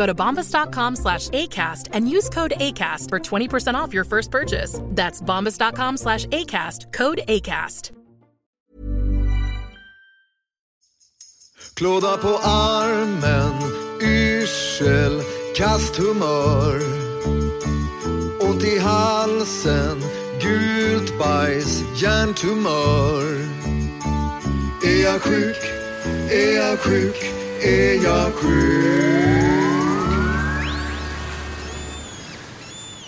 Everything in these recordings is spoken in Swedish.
Go to bombas.com slash ACAST and use code ACAST for 20% off your first purchase. That's bombas.com slash ACAST, code ACAST. Klåda på armen, yrsel, kasthumör. Ont i halsen, gult bajs, hjärntumör. Är jag sjuk? Är jag sjuk? Är jag sjuk?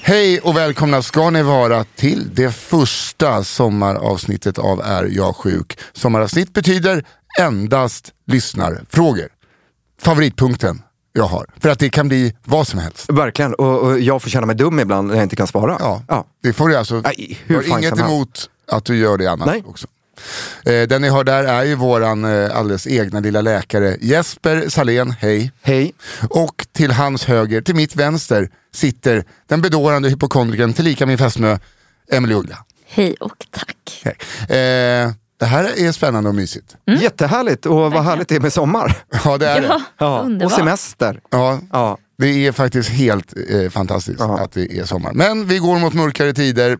Hej och välkomna ska ni vara till det första sommaravsnittet av Är jag sjuk? Sommaravsnitt betyder endast lyssnarfrågor. Favoritpunkten jag har. För att det kan bli vad som helst. Verkligen, och, och jag får känna mig dum ibland när jag inte kan svara. Ja, Ja. det får du alltså. Nej, hur har inget emot att du gör det annars Nej. också. Eh, den ni hör där är ju våran eh, alldeles egna lilla läkare Jesper Salén, hej. Hej. Och till hans höger, till mitt vänster, sitter den bedårande hypokondrikern tillika min fästmö Emelie Uggla. Hej och tack. Hej. Eh, det här är spännande och mysigt. Jättehärligt, och vad härligt det är med sommar. Ja det är det. Ja, Ja. Och underbart. semester. Ja, Ja. det är faktiskt helt eh, fantastiskt Ja. att det är sommar. Men vi går mot mörkare tider.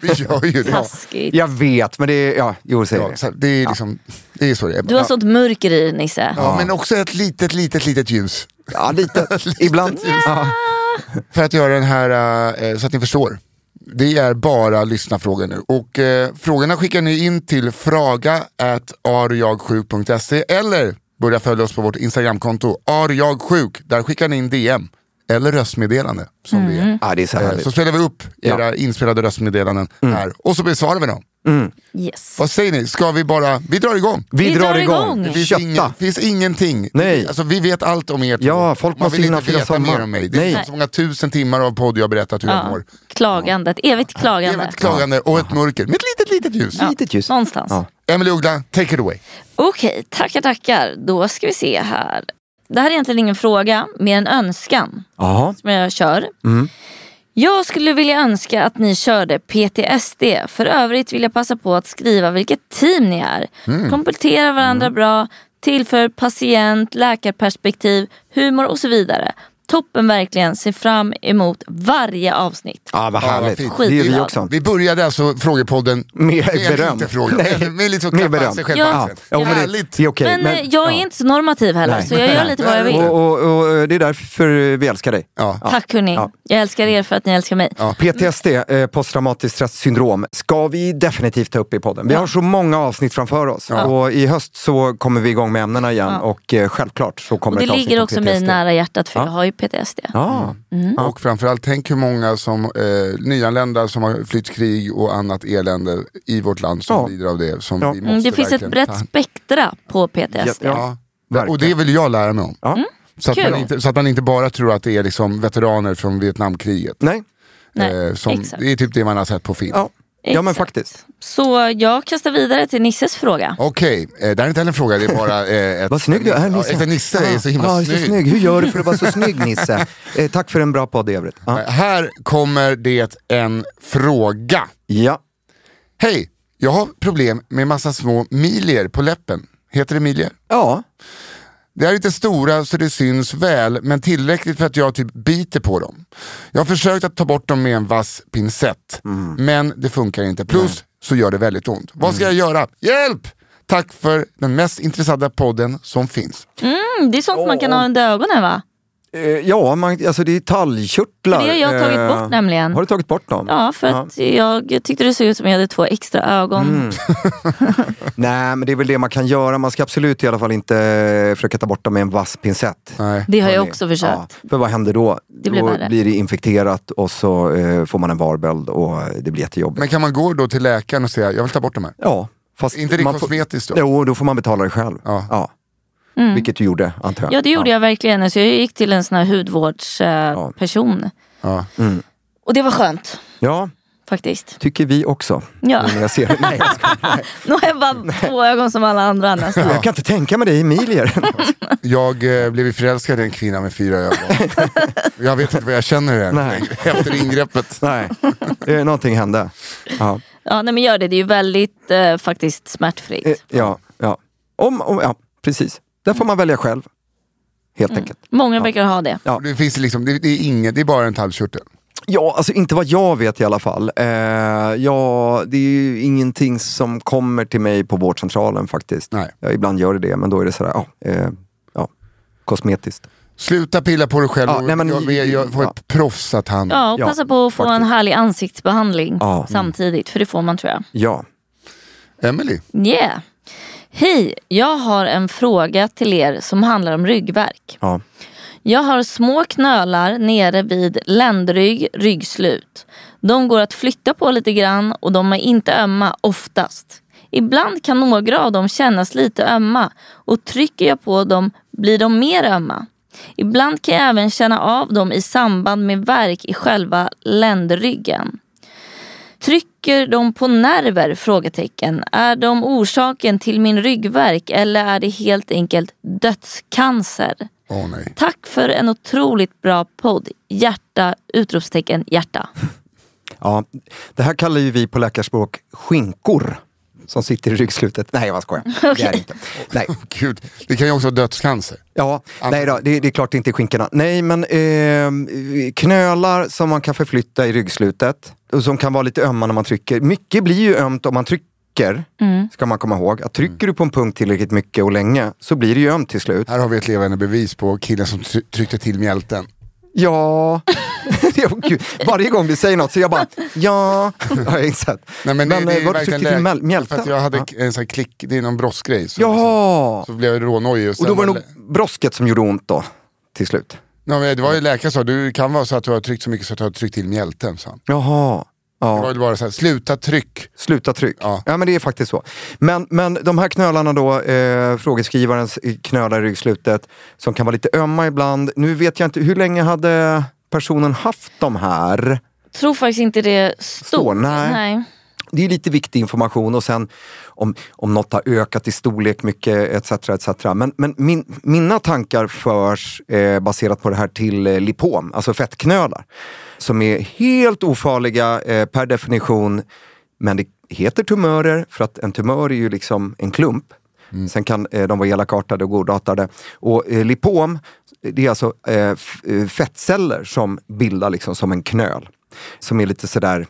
Vi gör ju det. Taskigt. Jag vet, men det är, ja, jo säg Ja, det. så det, är liksom, det är så det är. Du har sånt mörker i dig, Nisse. Ja, men också ett litet, litet, litet ljus. Ja, lite. Ibland. Ja. För att göra den här, eh, så att ni förstår. Det är bara lyssna-frågor nu. Och eh, frågorna skickar ni in till fraga.arjagsjuk.se eller börja följa oss på vårt Instagramkonto, arjagsjuk. Där skickar ni in DM. Eller röstmeddelande som det är. ja, det är så Eh, härligt. Så spelar vi upp era Ja. inspelade röstmeddelanden Mm. här och så besvarar vi dem. Yes. Vad säger ni? Ska vi bara, vi drar igång. Vi, Vi drar igång. Det finns, ingen, finns ingenting. Nej. Alltså, vi vet allt om er. Ja, folk Man måste vill inte veta sommar. mer om mig. Det är Nej. så många tusen timmar av podd jag har berättat hur jag Ja. mår. Klagandet, evigt klagande. Evigt klagande och ett mörker med ett litet, litet ljus. Ja, Litet ljus. Någonstans. Ja. Emelie Uggla, take it away. Okej, tackar tackar. Då ska vi se här. Det här är egentligen ingen fråga, mer en önskan Jaha. som jag kör. Mm. Jag skulle vilja önska att ni körde PTSD. För övrigt vill jag passa på att skriva vilket team ni är. Mm. Kompletterar varandra bra, tillför patient, läkarperspektiv, humor och så vidare. Toppen verkligen, ser fram emot varje avsnitt. Ja, vad Ja, vad härligt. det är vi också. Vi började alltså frågepodden Med en beröm. inte-fråga. Nej. Med lite Med beröm. sig själv Ja. Ja, men det, Härligt. det är okej. Men, eh, jag är inte så normativ heller Nej. så jag gör lite vad jag vill. Och, och, och det är därför vi älskar dig. Ja. Tack hörni. Ja. Jag älskar er för att ni älskar mig. PTSD, eh, posttraumatiskt stresssyndrom, ska vi definitivt ta upp i podden. Vi har så många avsnitt framför oss och i höst så kommer vi igång med ämnena igen Ja. och eh, självklart så kommer Och det ett avsnitt ligger om också mig nära hjärtat för Ja. jag har ju PTSD. Ja. Och framförallt, tänk hur många som, eh, nyanlända som har flytt krig och annat elände i vårt land som Ja. lider av det. Som Ja. vi Mm, måste det finns ett brett ta- spektra på PTSD. Ja, Verkligen. och det vill jag lära mig om. Ja. Så att, inte, så att man inte bara tror att det är liksom veteraner från Vietnamkriget. Nej, Nej, Eh, som, exakt. det är typ det man har sett på film. Ja. ja men Exakt. faktiskt. Så jag kastar vidare till Nisses fråga. Okej, eh, det här är inte heller en fråga, det är bara eh, ett... Vad snygg du är Ja, Nisse. exakt, Nisse är så himla Ja, så snygg. snygg. Hur gör du för att vara så snygg Nisse? Eh, tack för en bra podd i övrigt. Ja. Eh, Här kommer det en fråga. ja. Hej, jag har problem med massa små milier på läppen. Heter det milier? Ja. De är lite stora så det syns väl, men tillräckligt för att jag typ biter på dem. Jag har försökt att ta bort dem med en vass pincett, men det funkar inte. Plus så gör det väldigt ont. Vad ska jag göra? Hjälp! Tack för den mest intressanta podden som finns. Mm, det är sånt man kan ha under ögonen va? Eh, ja, man, alltså det är talgkörtlar. Det har jag tagit Eh, bort nämligen. Har du tagit bort dem? Ja, för att jag tyckte det såg ut som jag hade två extra ögon. Mm. Nej, men det är väl det man kan göra. Man ska absolut i alla fall inte eh, försöka ta bort dem med en vass pincett. Nej. Det har jag också försökt. Ja, för vad händer då? Det blir då värre. blir det infekterat och så eh, får man en varböld och det blir jättejobbigt. Men kan man gå då till läkaren och säga, jag vill ta bort de här? ja, fast inte det man kosmetiskt då? Jo, då får man betala det själv. Ja. Vilket du gjorde, antar jag. Mm. Ja det gjorde jag verkligen. Alltså, jag gick till en sån här hudvårdsperson. Person. Ja. Och det var skönt Ja, faktiskt. tycker vi också. Ja. Nu när jag ser det. Nej, jag. Nu har jag bara två ögon som alla andra nästan. jag kan inte tänka mig dig Emilier. Jag eh, blev förälskad i en kvinna med fyra ögon. jag vet inte vad jag känner än, Nej. efter ingreppet. Nej, eh, någonting hände. Ja, Ja, nej, men gör det. Det är ju väldigt eh, faktiskt smärtfritt. eh, ja, ja. Om, om, ja precis. Där får man välja själv. Helt Mm. enkelt. Många verkar ha det. Ja. Det, finns liksom, det, det, är inget, det är bara en talgkörtel. Ja, alltså inte vad jag vet i alla fall. Eh, ja, det är ju ingenting som kommer till mig på vårdcentralen faktiskt. Nej. Ja, ibland gör det det, men då är det sådär, ja, eh, ja kosmetiskt. Sluta pilla på dig själv. Ja, nej, men- jag, jag, jag får ja. ett proffs att han... Ja, och Ja, passa på att få en faktiskt. härlig ansiktsbehandling Ja. samtidigt. För det får man tror jag. Ja. Emily, Yeah. Hej, jag har en fråga till er som handlar om ryggverk. ja. Jag har små knölar nere vid ländrygg, ryggslut. De går att flytta på lite grann och de är inte ömma oftast. Ibland kan några av dem kännas lite ömma och trycker jag på dem blir de mer ömma. Ibland kan jag även känna av dem i samband med värk i själva ländryggen. Trycker de på nerver? Frågetecken. Är de orsaken till min ryggvärk eller är det helt enkelt dödscancer? åh nej. Tack för en otroligt bra podd. Hjärta! Utropstecken hjärta. ja. Det här kallar ju vi på läkarspråk skinkor. Som sitter i ryggslutet. Nej, jag skojar. Det är det inte. Nej. Gud, det kan ju också vara dödscancer. Ja, nej då, det, det är klart det inte är skinkorna. Nej, men eh, knölar som man kan förflytta i ryggslutet och som kan vara lite ömma när man trycker. Mycket blir ju ömt om man trycker, ska man komma ihåg. Att trycker du på en punkt tillräckligt mycket och länge så blir det ju ömt till slut. Här har vi ett levande bevis på killen som try- tryckte till mjälten. Ja, gud. varje gång du säger något så jag bara, ja, har jag insett. Nej, men det, det eh, är var du tryckte till att jag hade Ja. en sån här klick, det är någon bromsgrej. Så, Jaha! så blev jag rånojig. Och sen då var det nog brosket som gjorde ont då, till slut. Ja, men det var ju läkaren som sa, du kan vara så att du har tryckt så mycket så att du har tryckt till mjälten. han. Jaha. Det var Ja. ju bara så här, sluta tryck. Sluta tryck. Ja. Ja. men det är faktiskt så. Men, men de här knölarna då, eh, frågeskrivarens knölar i ryggslutet, som kan vara lite ömma ibland. Nu vet jag inte, hur länge hade personen haft de här? Tror faktiskt inte det stod. Står, nej. Det är lite viktig information och sen om, om något har ökat i storlek mycket etc. etc. Men, men min, mina tankar förs eh, baserat på det här till eh, lipom, alltså fettknölar. Som är helt ofarliga eh, per definition. Men det heter tumörer för att en tumör är ju liksom en klump. Sen kan eh, de vara elakartade och godartade. Och eh, lipom, det är alltså eh, eh, fettceller som bildar liksom som en knöl. Som är lite sådär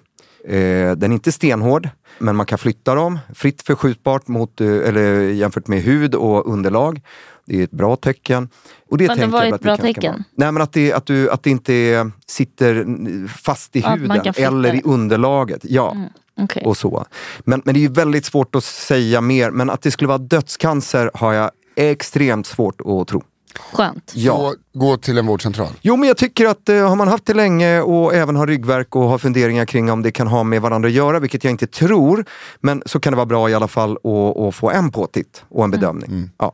Eh, den är inte stenhård, men man kan flytta dem. Fritt förskjutbart mot, eh, eller jämfört med hud och underlag. Det är ett bra tecken. Och det Men tänker var ett bra tecken. Nej men att det, att, du, att det inte sitter mm, fast i Att huden eller i. Mm, underlaget. Ja. Okej. Och så. Men, men det är väldigt svårt att säga mer. Men att det skulle vara dödscancer har jag extremt svårt att tro. Skönt. Ja. Så gå till en vårdcentral. Jo men jag tycker att eh, har man haft det länge och även har ryggvärk och har funderingar kring om det kan ha med varandra att göra, vilket jag inte tror, men så kan det vara bra i alla fall att, att få en påtitt och en bedömning. Ja.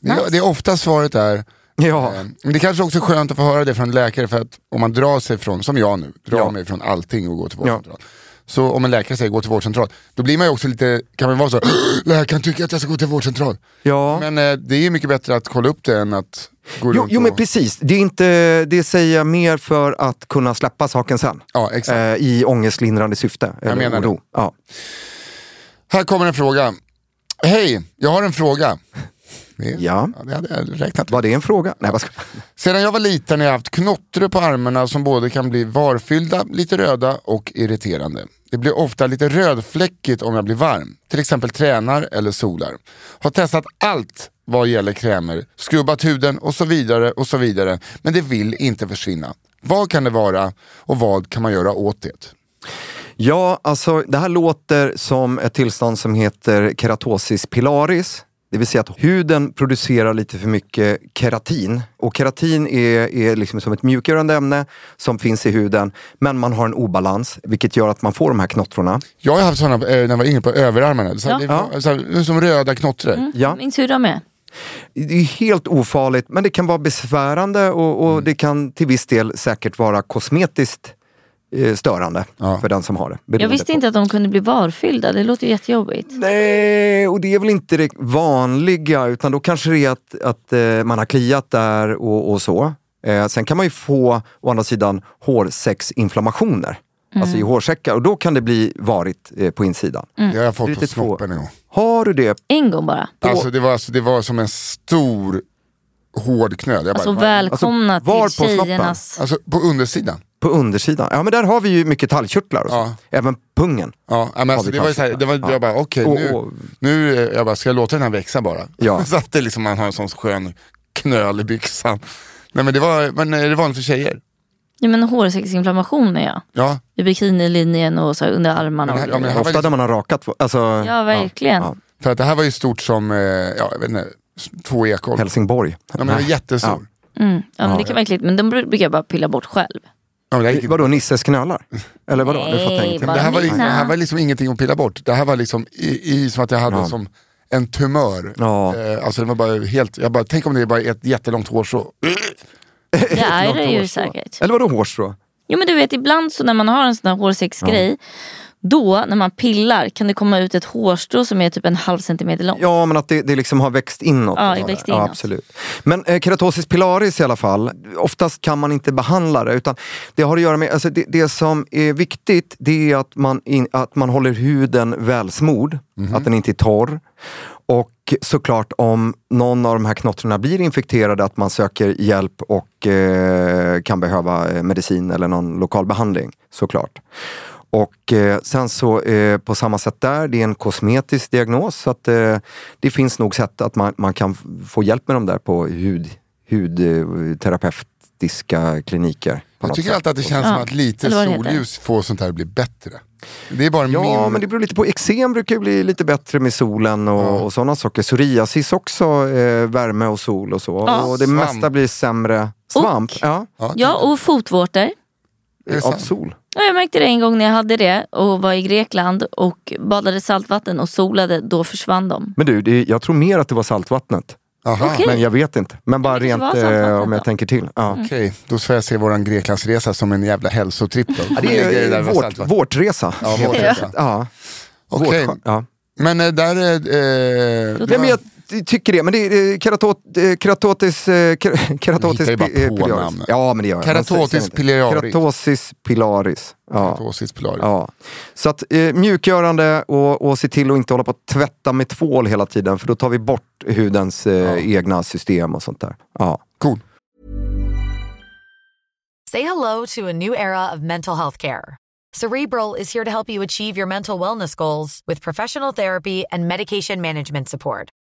Det, är- det är ofta svaret är, Ja. eh, men det kanske också är skönt att få höra det från en läkare för att om man drar sig från, som jag nu, drar Ja. mig från allting och går till vårdcentral. Så om en läkare säger gå till vårdcentral, då blir man ju också lite, kan man vara så, läkaren tycker att jag ska gå till vårdcentral. Ja. Men eh, det är ju mycket bättre att kolla upp det än att gå Jo, runt jo men och... precis, det, är inte, det säger jag mer för att kunna släppa saken sen. Ja, exakt. Eh, I ångestlindrande syfte. Eller menar det. Ja. Här kommer en fråga. Hej, jag har en fråga. Det, Ja. det hade jag räknat Var det en fråga? Nej, ska... Sedan jag var liten har jag haft knottror på armarna som både kan bli varfyllda, lite röda och irriterande. Det blir ofta lite rödfläckigt om jag blir varm, till exempel tränar eller solar. Har testat allt vad gäller krämer, skrubbat huden och så vidare och så vidare. Men det vill inte försvinna. Vad kan det vara och vad kan man göra åt det? Ja, alltså det här låter som ett tillstånd som heter keratosis pilaris. Det vill säga att huden producerar lite för mycket keratin. Och keratin är, är liksom som ett mjukgörande ämne som finns i huden. Men man har en obalans, vilket gör att man får de här knottrorna. Jag har haft sådana eh, när jag var inne på överarmarna, så Ja. det så här, som röda knottror. Ja. Min syrra med. Det är helt ofarligt, men det kan vara besvärande och, och det kan till viss del säkert vara kosmetiskt störande Ja. för den som har det. Jag visste på. inte att de kunde bli varfyllda. Det låter ju jättejobbigt. Nej, och det är väl inte det vanliga utan då kanske det är att, att eh, man har kliat där och, och så. Eh, sen kan man ju få, å andra sidan, hårsäcksinflammationer. Alltså i hårsäckar och då kan det bli varigt eh, på insidan. Det har jag fått på snoppen en gång. Har du det? En gång bara. Alltså, det, var, alltså, det var som en stor hård knöl. Jag bara, Alltså "Va?" välkomna Alltså, var till på snoppen? tjejernas... alltså på undersidan. På undersidan? Ja men där har vi ju mycket talgkörtlar och så. Ja. Även pungen. Ja, men alltså, det var ju så här, det var, Ja. jag bara okej Och- nu, och- nu eh, jag bara, ska jag låta den här växa bara? Ja. så att det liksom, man har en sån skön knöl i byxan. Nej men det var, men är det vanligt för tjejer? Ja men hårsäcksinflammationer ja. Ja. I bikinilinjen och så här under armarna. Men här- och ja, men Ofta liksom- där man har rakat. Alltså, ja verkligen. ja. För att det här var ju stort som, eh, ja jag vet inte, två ekon. Helsingborg. Ja, men det var jättestor. Mm. Ja, men det kan vara äckligt men de brukar jag bara pilla bort själv. Ja, men det, här gick, Vadå, Nisses knölar? Eller vadå? Nej, det, här var liksom, det här var liksom ingenting att pilla bort. Det här var liksom i, i som att jag hade Ja. som en tumör. Ja. Eh, alltså det var bara helt, jag bara, tänk om det är bara ett jättelångt hårstrå. Det är det ju hårstrå. säkert. Eller vadå hårstrå? Jo men du vet ibland så när man har en sån här hårsäcksgrej. Då när man pillar kan det komma ut ett hårstrå som är typ en halv centimeter långt. Ja, men att det, det liksom har växt inåt. Ja, sådär. växt inåt. Ja, absolut. Men eh, keratosis pilaris i alla fall, oftast kan man inte behandla det. Utan det har att göra med, alltså det, det som är viktigt det är att man, in, att man håller huden välsmord, att den inte är torr. Och såklart om någon av de här knottrorna blir infekterade att man söker hjälp och eh, kan behöva eh, medicin eller någon lokal behandling såklart. Och eh, sen så eh, på samma sätt där, det är en kosmetisk diagnos så att eh, det finns nog sätt att man, man kan få hjälp med dem där på hud, hudterapeutiska kliniker. På Jag tycker alltid att det känns Ja. som att lite solljus får sånt här bli bättre. Det är bara Ja, min... men det beror lite på. Eksem brukar ju bli lite bättre med solen och, Ja. och sådana saker. Psoriasis också, eh, värme och sol och så. Ja. Och det Svamp. mesta blir sämre. Svamp, Och- ja. Ja, Ja och fotvårtor. Av sol. Ja, jag märkte det en gång när jag hade det och var i Grekland och badade i saltvatten och solade. Då försvann de. Men du, det, jag tror mer att det var saltvattnet. Aha. Okej. Men jag vet inte. Men bara rent eh, om jag då. tänker till. Ja. Okej, då får jag se våran Greklandsresa som en jävla hälsotripp då. Ja, det är eh, vårt, vårtresa. Ja, vårtresa. Ja. Okej. Vårt- ja. Men eh, där är... Eh, Då Nej, men jag tycker det, men det är eh, keratot, eh, keratotis... eh, ker- Keratotis pilaris. Ja, men det gör jag. Keratotis pilaris. Keratosis pilaris. Ja. Keratosis pilaris. Ja. Så att eh, mjukgörande och, och se till att inte hålla på att tvätta med tvål hela tiden för då tar vi bort hudens eh, egna system och sånt där. Ja. Cool. Say hello to a new era of mental health care. Cerebral is here to help you achieve your mental wellness goals with professional therapy and medication management support.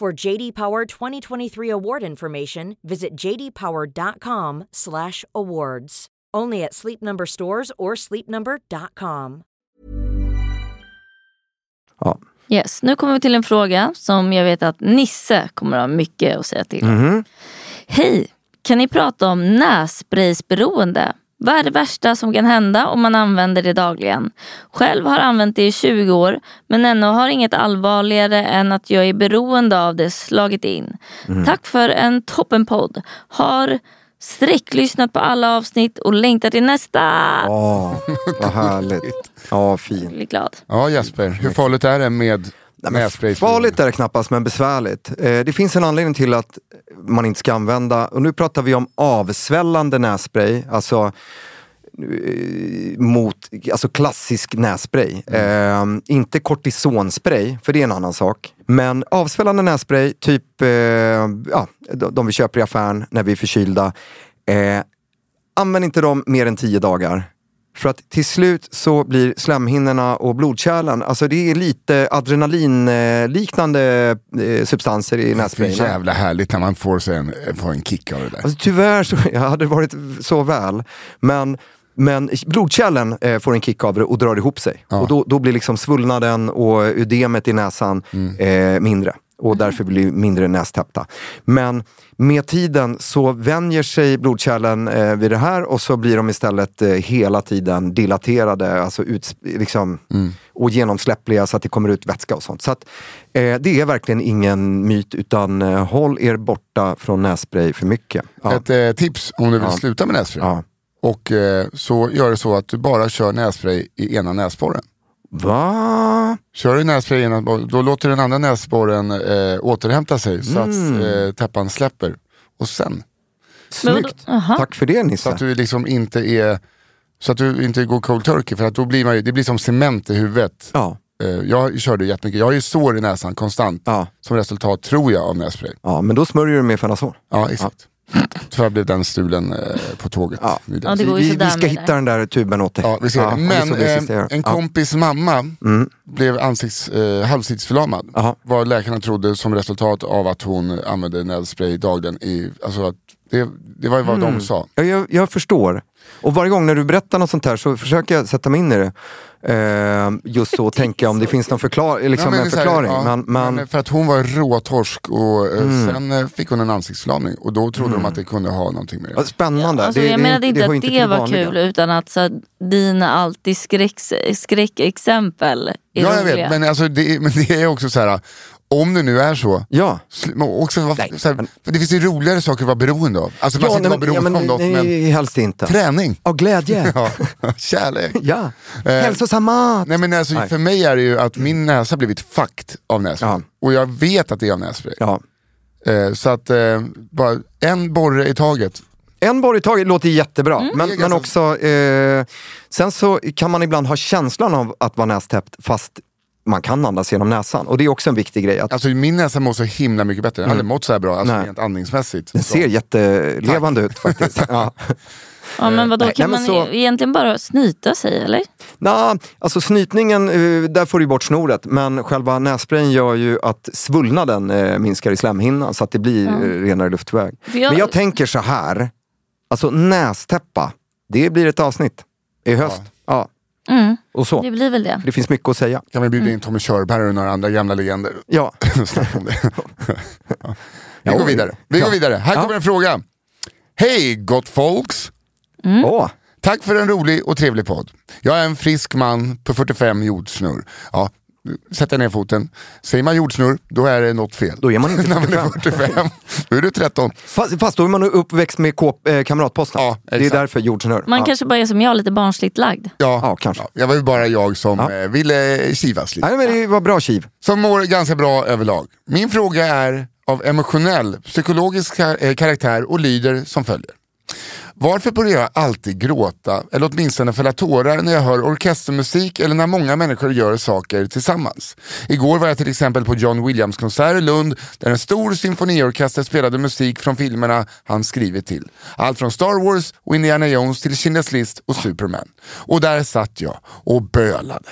For JD Power 2023 award information, visit jdpower.com/awards. Only at Sleep Number stores or sleepnumber.com. Ja. Yes, nu kommer vi till en fråga som jag vet att Nisse kommer att ha mycket att säga till om. Mhm. Hej! Kan ni prata om nässpraysberoende? Vad är det värsta som kan hända om man använder det dagligen? Själv har använt det i 20 år men ännu har inget allvarligare än att jag är beroende av det slagit in. Mm. Tack för en toppenpodd. Har sträcklyssnat på alla avsnitt och längtar till nästa. Åh, vad härligt. Ja, fint. Jag blir glad. Ja Jesper, hur farligt är det med nässpray? Farligt är det knappast men besvärligt. Eh, det finns en anledning till att man inte ska använda, och nu pratar vi om avsvällande nässpray, alltså eh, mot alltså klassisk nässpray. Eh, inte kortisonspray, för det är en annan sak. Men avsvällande nässpray, typ eh, ja, de, vi köper i affären när vi är förkylda. Eh, använd inte dem mer än 10 dagar. För att till slut så blir slemhinnorna och blodkärlen, alltså det är lite adrenalinliknande eh, substanser i Det är nässprayen. jävla härligt när man får, sig en, får en kick av det där. Alltså, tyvärr så jag hade varit så väl. Men, men blodkärlen eh, får en kick av det och drar ihop sig. Och då, då blir liksom svullnaden och ödemet i näsan eh, mindre. Och därför blir mindre nästäppta. Men med tiden så vänjer sig blodkärlen eh, vid det här och så blir de istället eh, hela tiden dilaterade alltså ut, liksom, och genomsläppliga så att det kommer ut vätska och sånt. Så att, eh, det är verkligen ingen myt utan eh, håll er borta från nässpray för mycket. Ja. Ett eh, tips om du vill Ja. sluta med nässpray. Ja. Och eh, så gör det så att du bara kör nässpray i ena näsborren. Va? Kör du nässpray i ena borren, då låter den andra näsborren eh, återhämta sig så Mm. att eh, täppan släpper. Och sen, Snyggt. Aha. Tack för det så Nisse. att du liksom inte är så att du inte går cold turkey för att då blir man ju, det blir som cement i huvudet. Ja. Eh, jag körde jättemycket, jag har ju sår i näsan konstant. Ja. Som resultat tror jag av nässpray. ja, men då smörjer du med Fanazol. Ja exakt. Tyvärr blev den stulen eh, på tåget. Ja. Ja, den det går ju Vi, sådär vi ska hitta den där tuben åt dig. Ja, vi ser Ja, Men eh, en Ja. kompis mamma Mm. blev ansikts, eh, halvtidsförlamad. Jaha. Vad läkarna trodde som resultat av att hon använde nässpray dagligen. I, alltså att det, det var ju vad Mm. de sa. Ja, jag, jag förstår. Och varje gång när du berättar något sånt här så försöker jag sätta mig in i det. Eh, just så och tänka om det finns någon förklar liksom Ja, men en det så här, förklaring. ja, men, men, men för att hon var råtorsk och eh, Mm. sen eh, fick hon en ansiktsförlamning och då trodde de att det kunde ha någonting med det. ja, spännande. Alltså, Det- jag det- menade inte att det, till var vanliga. kul utan att så, dina alltid skräck, skräckexempel är Ja jag vet, men, alltså, det, men det är också så här. Om det nu är så, Ja. men också, Nej, så här, men- för det finns ju roligare saker att vara beroende av. Alltså man Ja, ska inte vara men, ja, beroende men, av något, men nej, helst inte. träning. Ja, glädje. Ja, kärlek. ja. Eh, Hälsosam mat. Nej men alltså, Nej. för mig är det ju att min näsa blivit fucked av nässpray. Ja. Och jag vet att det är av nässpray. Ja. Eh, så att, eh, bara en borre i taget. En borr i taget låter jättebra. Mm. Men, men också, eh, sen så kan man ibland ha känslan av att vara nästäppt fast man kan andas genom näsan. Och det är också en viktig grej. Att Alltså min näsa mår så himla mycket bättre. Jag har aldrig mått så här bra, alltså Nej. rent andningsmässigt. den ser jättelevande ut faktiskt. ja. Ja, men vadå, Nej, kan nej, men man så- egentligen bara snyta sig eller? Nå, alltså snytningen, eh, där får du bort snoret. Men själva nässprayen gör ju att svullnaden eh, minskar i slemhinnan så att det blir eh, renare luftväg. Jag- Men jag tänker så här, alltså nästäppa, det blir ett avsnitt i höst. Ja. Mm, Och så. det blir väl det. För det finns mycket att säga. Kan vi bjuda Mm. in Tommy Körberg och några andra gamla legender? Ja. Vi går vidare. Vi går vidare. Här Ja. kommer en fråga. Hej gott folks! Åh, Tack för en rolig och trevlig podd. Jag är en frisk man på 45 jordsnurr. Ja, sätter ner foten. Säger man jordsnurr, då är det något fel. Då är man inte När man är 45. 45, då är du 13. Fast, fast då är man uppväxt med kåp, eh, Kamratposten. Ja, det är därför jordsnurr. Man ja. kanske bara är som jag, lite barnsligt lagd. Ja, Ja, kanske. jag var ju bara jag som Ja. eh, ville kivas lite. Nej, men det var bra kiv. Som mår ganska bra överlag. Min fråga är av emotionell, psykologisk ka- eh, karaktär och lyder som följer. Varför börjar jag alltid gråta, eller åtminstone fälla tårar när jag hör orkestermusik eller när många människor gör saker tillsammans? Igår var jag till exempel på John Williams konsert i Lund där en stor symfoniorkester spelade musik från filmerna han skrivit till. Allt från Star Wars och Indiana Jones till Schindler's List och Superman. Och där satt jag och bölade.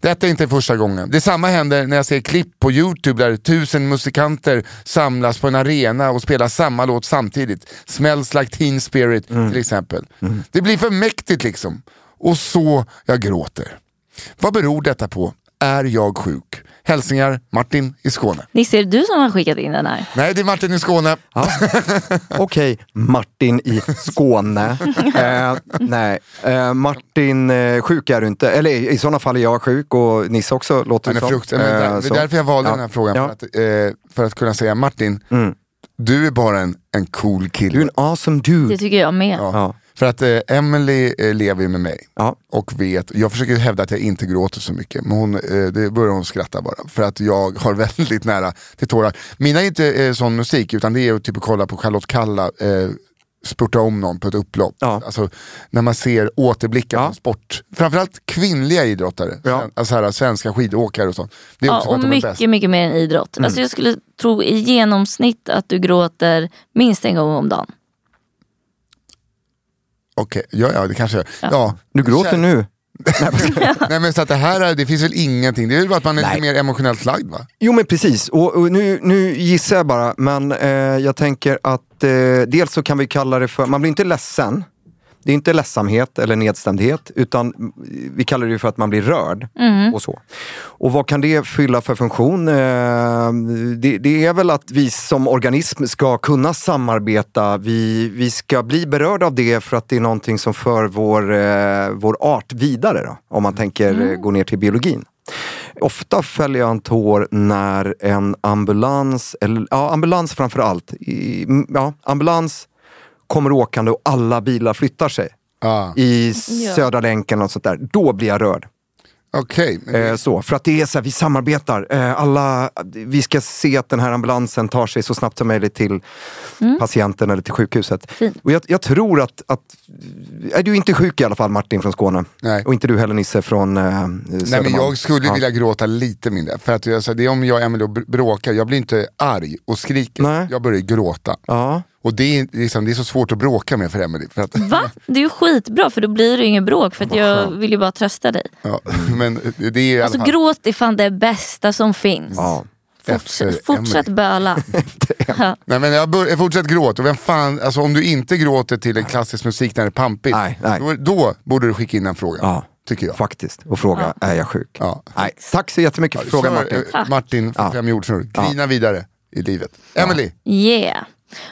Detta är inte första gången. Detsamma händer när jag ser klipp på Youtube där tusen musikanter samlas på en arena och spelar samma låt samtidigt. Smells like teen spirit till exempel. Det blir för mäktigt liksom. Och så jag gråter. Vad beror detta på? Är jag sjuk? Hälsningar Martin i Skåne. Nisse, är det du som har skickat in den här? Nej, det är Martin i Skåne. Okej, Martin i Skåne. eh, nej, eh, Martin, eh, sjuk är du inte. Eller i sådana fall är jag sjuk och Nisse också låter det som. frukt. Men Eh, det är därför jag valde Ja. den här frågan. Ja. För, att, eh, för att kunna säga Martin, Mm. Du är bara en, en cool kille. Du är en awesome dude. Det tycker jag med. Ja. Ja. För att eh, Emily eh, lever ju med mig Ja. och vet, jag försöker hävda att jag inte gråter så mycket men hon, eh, det börjar hon skratta bara. För att jag har väldigt nära till tårar. Mina är inte eh, sån musik utan det är att typ att kolla på Charlotte Kalla eh, spurta om någon på ett upplopp. Ja. Alltså, när man ser återblickar Ja. från sport. Framförallt kvinnliga idrottare, Ja. alltså här, svenska skidåkare och sånt. Det är Ja, också och mycket, mycket mer än idrott. Mm. Alltså jag skulle tro i genomsnitt att du gråter minst en gång om dagen. Okej, ja, ja det kanske jag ja. ja. Du gråter nu. Nej men så att det här, är- det finns väl ingenting, det är väl bara att man är Nej. lite mer emotionellt lagd va? Jo men precis, och, och nu, nu gissar jag bara, men eh, jag tänker att eh, dels så kan vi kalla det för, man blir inte ledsen. Det är inte ledsamhet eller nedstämdhet, utan mm, vi kallar det för att man blir rörd. Och så. Och vad kan det fylla för funktion? Eh, det, det är väl att vi som organism ska kunna samarbeta. Vi, vi ska bli berörda av det för att det är någonting som för vår, eh, vår art vidare. Då, om man tänker eh, gå ner till biologin. Ofta fäller jag en tår när en ambulans, eller ja, ambulans framför allt, ja, ambulans kommer åkande och alla bilar flyttar sig. Ja. I Ja. Södra länken och sånt där. Då blir jag rörd. Okej, men- Eh, så, för att det är så här, vi samarbetar. Eh, alla, vi ska se att den här ambulansen tar sig så snabbt som möjligt till patienten eller till sjukhuset. Fint. Och jag, jag tror att, att, är du inte sjuk i alla fall Martin från Skåne? Nej. Och inte du heller Nisse från eh, Nej men Södermalm? jag skulle Ja. vilja gråta lite mindre. För att jag, så det är om jag och Emelie br- bråkar, jag blir inte arg och skriker. Nej. Jag börjar gråta. Ja. Och det är, liksom, det är så svårt att bråka med för Emelie. För att, Va? Det är ju skitbra för då blir det ingen bråk för att jag vill ju bara trösta dig. ja, men det är Alltså fall... gråt är fan det bästa som finns. Ja. Fortsätt, Efter fortsätt böla. ja. Nej men jag, bör, fortsätter gråta. Och vem fan, alltså, om du inte gråter till en klassisk musik när det är pampigt, Nej, nej. Då, då borde du skicka in en fråga. Ja. Tycker jag. Faktiskt. Och fråga, är jag sjuk? Ja. Nej. Tack så jättemycket för frågan Martin. eh, Martin, Ja. fem jordsnurr. Grina vidare i livet. Emily Yeah.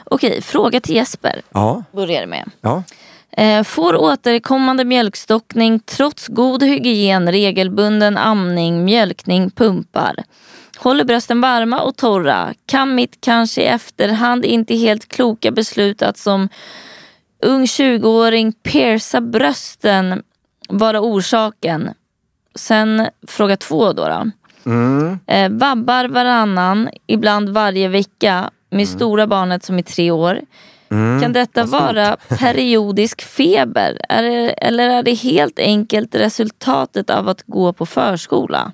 Okej, fråga till Jesper. Ja. Börjar med. ja. Eh, får återkommande mjölkstockning trots god hygien, regelbunden amning, mjölkning, pumpar. Håller brösten varma och torra. Kan mitt kanske i efterhand inte helt kloka beslut att som ung 20-åring pierca brösten vara orsaken? Sen fråga två då. då. Eh, vabbar varannan, ibland varje vecka med stora barnet som är tre år. kan detta vara periodisk feber? Är det, eller är det helt enkelt resultatet av att gå på förskola?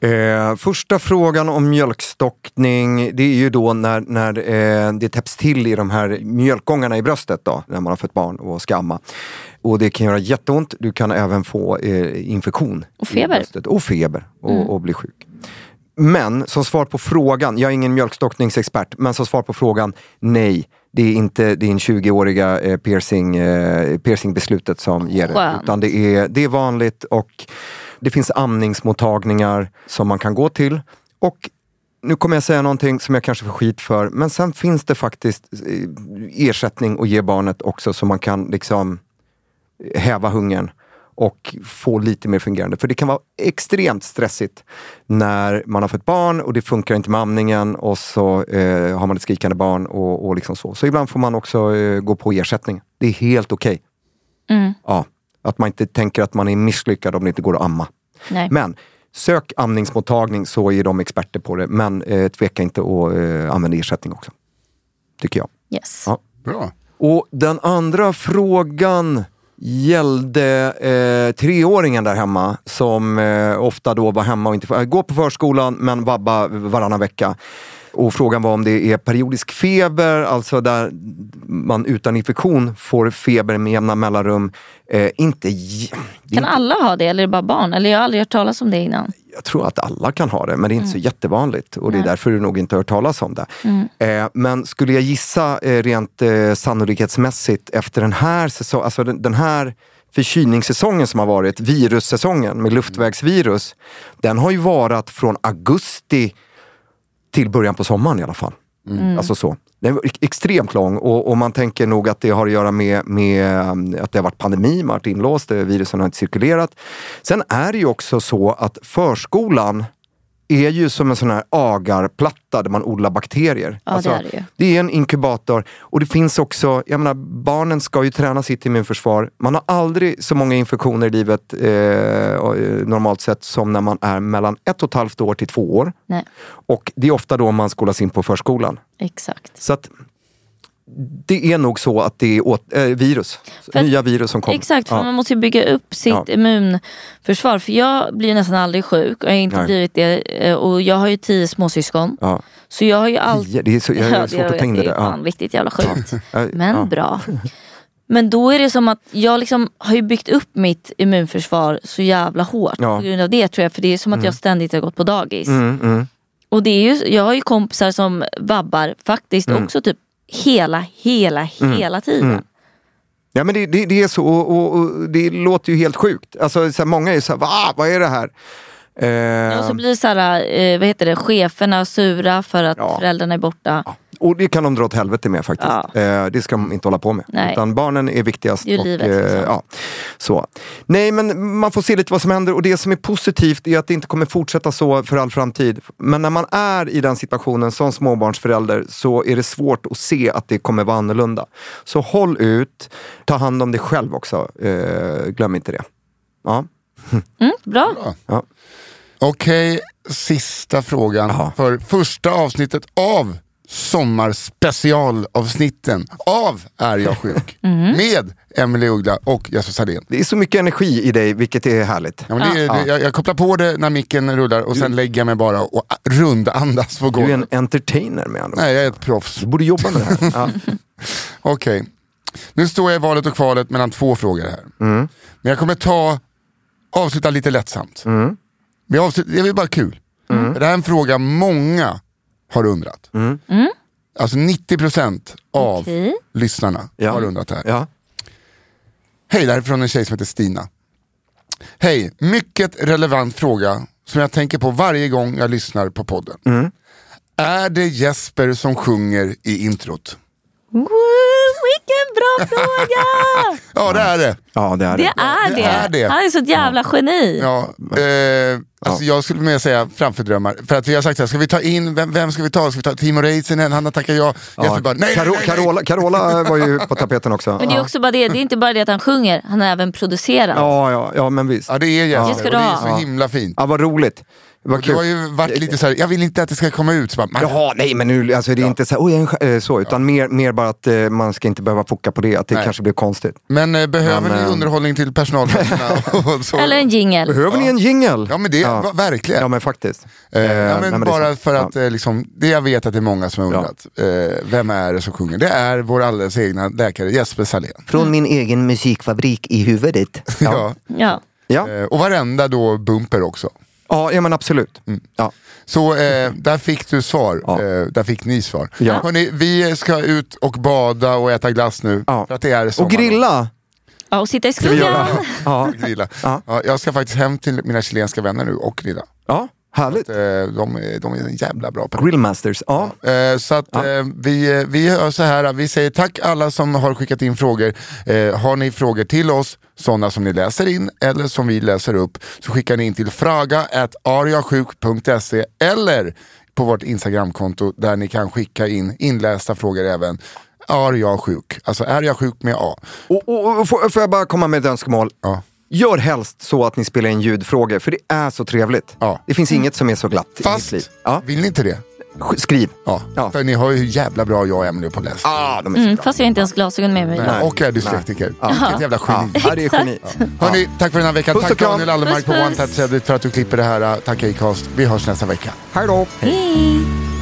Eh, första frågan om mjölkstockning, det är ju då när, när eh, det täpps till i de här mjölkgångarna i bröstet då, när man har fött barn och ska amma. Och det kan göra jätteont, du kan även få eh, infektion. Och feber. Och feber, och, och bli sjuk. Men som svar på frågan, jag är ingen mjölkstockningsexpert, men som svar på frågan, nej. Det är inte din 20-åriga eh, piercing, eh, piercingbeslutet som ger det. Utan det är, det är vanligt och det finns amningsmottagningar som man kan gå till. Och nu kommer jag säga någonting som jag kanske får skit för, men sen finns det faktiskt eh, ersättning att ge barnet också så man kan liksom häva hungern och få lite mer fungerande. För det kan vara extremt stressigt när man har fått barn och det funkar inte med amningen och så eh, har man ett skrikande barn och, och liksom så. Så ibland får man också eh, gå på ersättning. Det är helt okej. Mm. Ja, att man inte tänker att man är misslyckad om det inte går att amma. Nej. Men sök amningsmottagning så är de experter på det. Men eh, tveka inte att eh, använda ersättning också. Tycker jag. Yes. Ja. Bra. Och den andra frågan gällde eh, treåringen där hemma som eh, ofta då var hemma och inte får, eh, gå på förskolan men vabba varannan vecka. Och frågan var om det är periodisk feber, alltså där man utan infektion får feber med jämna mellanrum. Eh, inte, Kan alla ha det eller är det bara barn? Eller jag har aldrig hört talas om det innan. jag tror att alla kan ha det, men det är inte så jättevanligt och det är Nej. därför du nog inte har hört talas om det. Eh, men skulle jag gissa eh, rent eh, sannolikhetsmässigt efter den här säsongen, alltså den, den här förkylningssäsongen som har varit, virussäsongen med luftvägsvirus, den har ju varat från augusti till början på sommaren i alla fall. Alltså så. Den var ex- extremt lång och, och man tänker nog att det har att göra med, med um, att det har varit pandemi, man har varit inlåst, eh, virusen har inte cirkulerat. Sen är det ju också så att förskolan är ju som en sån här agarplatta där man odlar bakterier. Alltså, Ja, det är det ju. det är en inkubator och det finns också, jag menar barnen ska ju träna sitt immunförsvar. Man har aldrig så många infektioner i livet eh, eh, normalt sett som när man är mellan ett och ett halvt år till två år. Nej, Och det är ofta då man skolas in på förskolan. exakt. Så att det är nog så att det är åt, eh, virus, För att- nya virus som kommer. Exakt, för Ja. man måste ju bygga upp sitt Ja. immunförsvar. För jag blir nästan aldrig sjuk och jag har inte Nej. blivit det. eh, Och jag har ju tio småsyskon. Ja. Så jag har ju alltid... Det är så- jag har svårt att ta in det det där. är fan riktigt jävla sjukt. Men bra. Men då är det som att jag liksom har ju byggt upp mitt immunförsvar så jävla hårt på grund av det tror jag. För det är som att jag ständigt har gått på dagis. Mm, mm. Och det är ju, jag har ju kompisar som vabbar faktiskt Mm. också typ hela, hela, hela tiden. Ja men det, det, det är så och, och, det låter ju helt sjukt. Alltså, så här, många är så här, Va? vad är det här? Eh, Och så blir så här, eh, vad heter det, cheferna sura för att Ja. föräldrarna är borta. Och det kan de dra åt helvete med faktiskt. Ja. Eh, det ska de inte hålla på med. Nej. Utan barnen är viktigast. Det är och, livet, eh, liksom. ja, så. Nej men man får se lite vad som händer och det som är positivt är att det inte kommer fortsätta så för all framtid. Men när man är i den situationen som småbarnsförälder så är det svårt att se att det kommer vara annorlunda. Så håll ut, ta hand om dig själv också. Eh, glöm inte det. Ja. Mm, bra. Ja. Okej, sista frågan för första avsnittet av sommarspecialavsnitten av Är jag sjuk? Med Emelie Uggla och Jesper Sahlén. Det är så mycket energi i dig, vilket är härligt. Ja, men det, är- det, jag, jag kopplar på det när micken rullar och sen lägger jag mig bara och rundandas på Du är en golvet. entertainer med andra. Nej, jag är ett proffs. Du borde jobba med det här. Ja. Okej. Nu står jag i valet och kvalet mellan två frågor här. Men jag kommer ta, avsluta lite lättsamt. Vi avslutar, det är bara kul. För det här är en fråga många har undrat. Alltså 90% av Okej. lyssnarna Ja. har undrat det här. Ja. Hej, det här är från en tjej som heter Stina. Hej, mycket relevant fråga som jag tänker på varje gång jag lyssnar på podden. Är det Jesper som sjunger i introt? Woo, vilken bra fråga! Ja, det är det. ja, det är Det det. är Det det. är det. Han är så ett jävla geni. Ja, eh, alltså jag skulle mer säga framfördrömmar. För att vi har sagt så här, ska vi ta in, vem, vem ska vi ta? Ska vi ta Timo Räisänen? Han har tackat ja. Jesper bara, nej, Caro- nej, nej, nej. Carola, Carola var ju på tapeten också. Men det är ja. också bara det, det är inte bara det att han sjunger, han har även producerat. Ja, ja, ja, men visst. Ja, det är Det Jesper ska och du det är så himla fint. Ja, vad roligt. Vad Du har kul. ju varit lite så här, jag vill inte att det ska komma ut. Så bara, man, Jaha, nej men nu, alltså, det är inte så, här, jag är eh, så, utan mer, mer bara att eh, man ska inte behöva foka på det, att det Nej. kanske blir konstigt. Men eh, behöver Men, ni eh, underhållning till så? Eller en jingel. Behöver ni en jingle? Ja men det, va- verkligen. Ja men faktiskt. Eh, Eh, ja, men nej, bara för Ja. att eh, liksom, det jag vet att det är många som har Ja. undrat. Eh, vem är det som sjunger? Det är vår alldeles egna läkare Jesper Sahlén. Från min egen musikfabrik i huvudet. Ja. Ja. Ja, Eh, och varenda då bumper också. ja, ja men absolut. Ja. Så eh, där fick du svar, Ja. eh, där fick ni svar. Ja. Hörrni, vi ska ut och bada och äta glass nu. Ja. För att det är Och grilla! Ja, och sitta i skuggan. Ja. Grilla. Ja. Ja, jag ska faktiskt hem till mina chilenska vänner nu och grilla. ja, Härligt. Eh, de, är- de är en jävla bra på det. Grillmasters, ja. Eh, Så att, eh, vi, vi gör så här, vi säger tack alla som har skickat in frågor. Eh, har ni frågor till oss, sådana som ni läser in eller som vi läser upp, så skickar ni in till fraga.ariasjuk.se eller på vårt Instagramkonto där ni kan skicka in inlästa frågor även. Är jag sjuk? Alltså är jag sjuk med A? Och, och, och får, får jag bara komma med ett önskemål? Ja. Gör helst så att ni spelar in ljudfrågor, för det är så trevligt. Ja. Det finns inget som är så glatt i Fast, mitt liv. Ja. vill ni inte det? Sk- Skriv. Ja. Ja. För ni har ju hur jävla bra jag och Emelie på att läsa. Ah, de är så Mm, bra. fast jag har inte ens glasögon med mig. Nej, Och är dyslektiker. Vilket jävla geni. Ja, det är geni. Hörni, tack för den här veckan. Puss Tack. Daniel Allemark på One. Touch för att du klipper det här. Tack Acast. Vi hörs nästa vecka. Hej då. Hej!